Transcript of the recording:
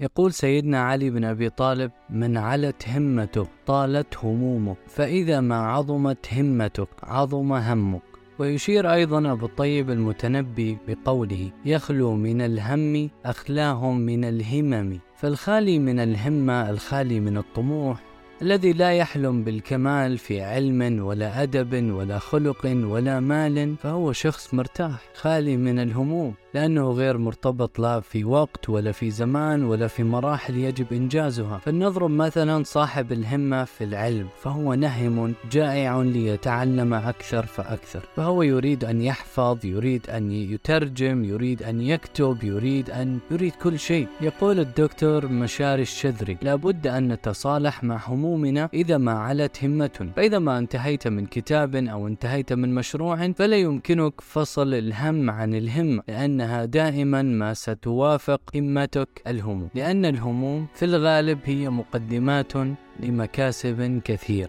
يقول سيدنا علي بن أبي طالب: من علت همته طالت همومه، فإذا ما عظمت همتك عظم همك. ويشير أيضا أبو الطيب المتنبي بقوله: يخلو من الهم أخلاهم من الهمم، فالخالي من الهمة الخالي من الطموح الذي لا يحلم بالكمال في علم ولا أدب ولا خلق ولا مال فهو شخص مرتاح خالي من الهموم لأنه غير مرتبط لا في وقت ولا في زمان ولا في مراحل يجب إنجازها. فلنضرب مثلا صاحب الهمة في العلم فهو نهم جائع ليتعلم أكثر فأكثر. فهو يريد أن يحفظ يريد أن يترجم يريد أن يكتب يريد أن يريد كل شيء. يقول الدكتور مشاري الشذري لابد أن نتصالح مع همومنا إذا ما علت همة. فإذا ما انتهيت من كتاب أو انتهيت من مشروع فلا يمكنك فصل الهم عن الهم لأن أنها دائما ما ستوافق همتك الهموم. لأن الهموم في الغالب هي مقدمات لمكاسب كثيرة.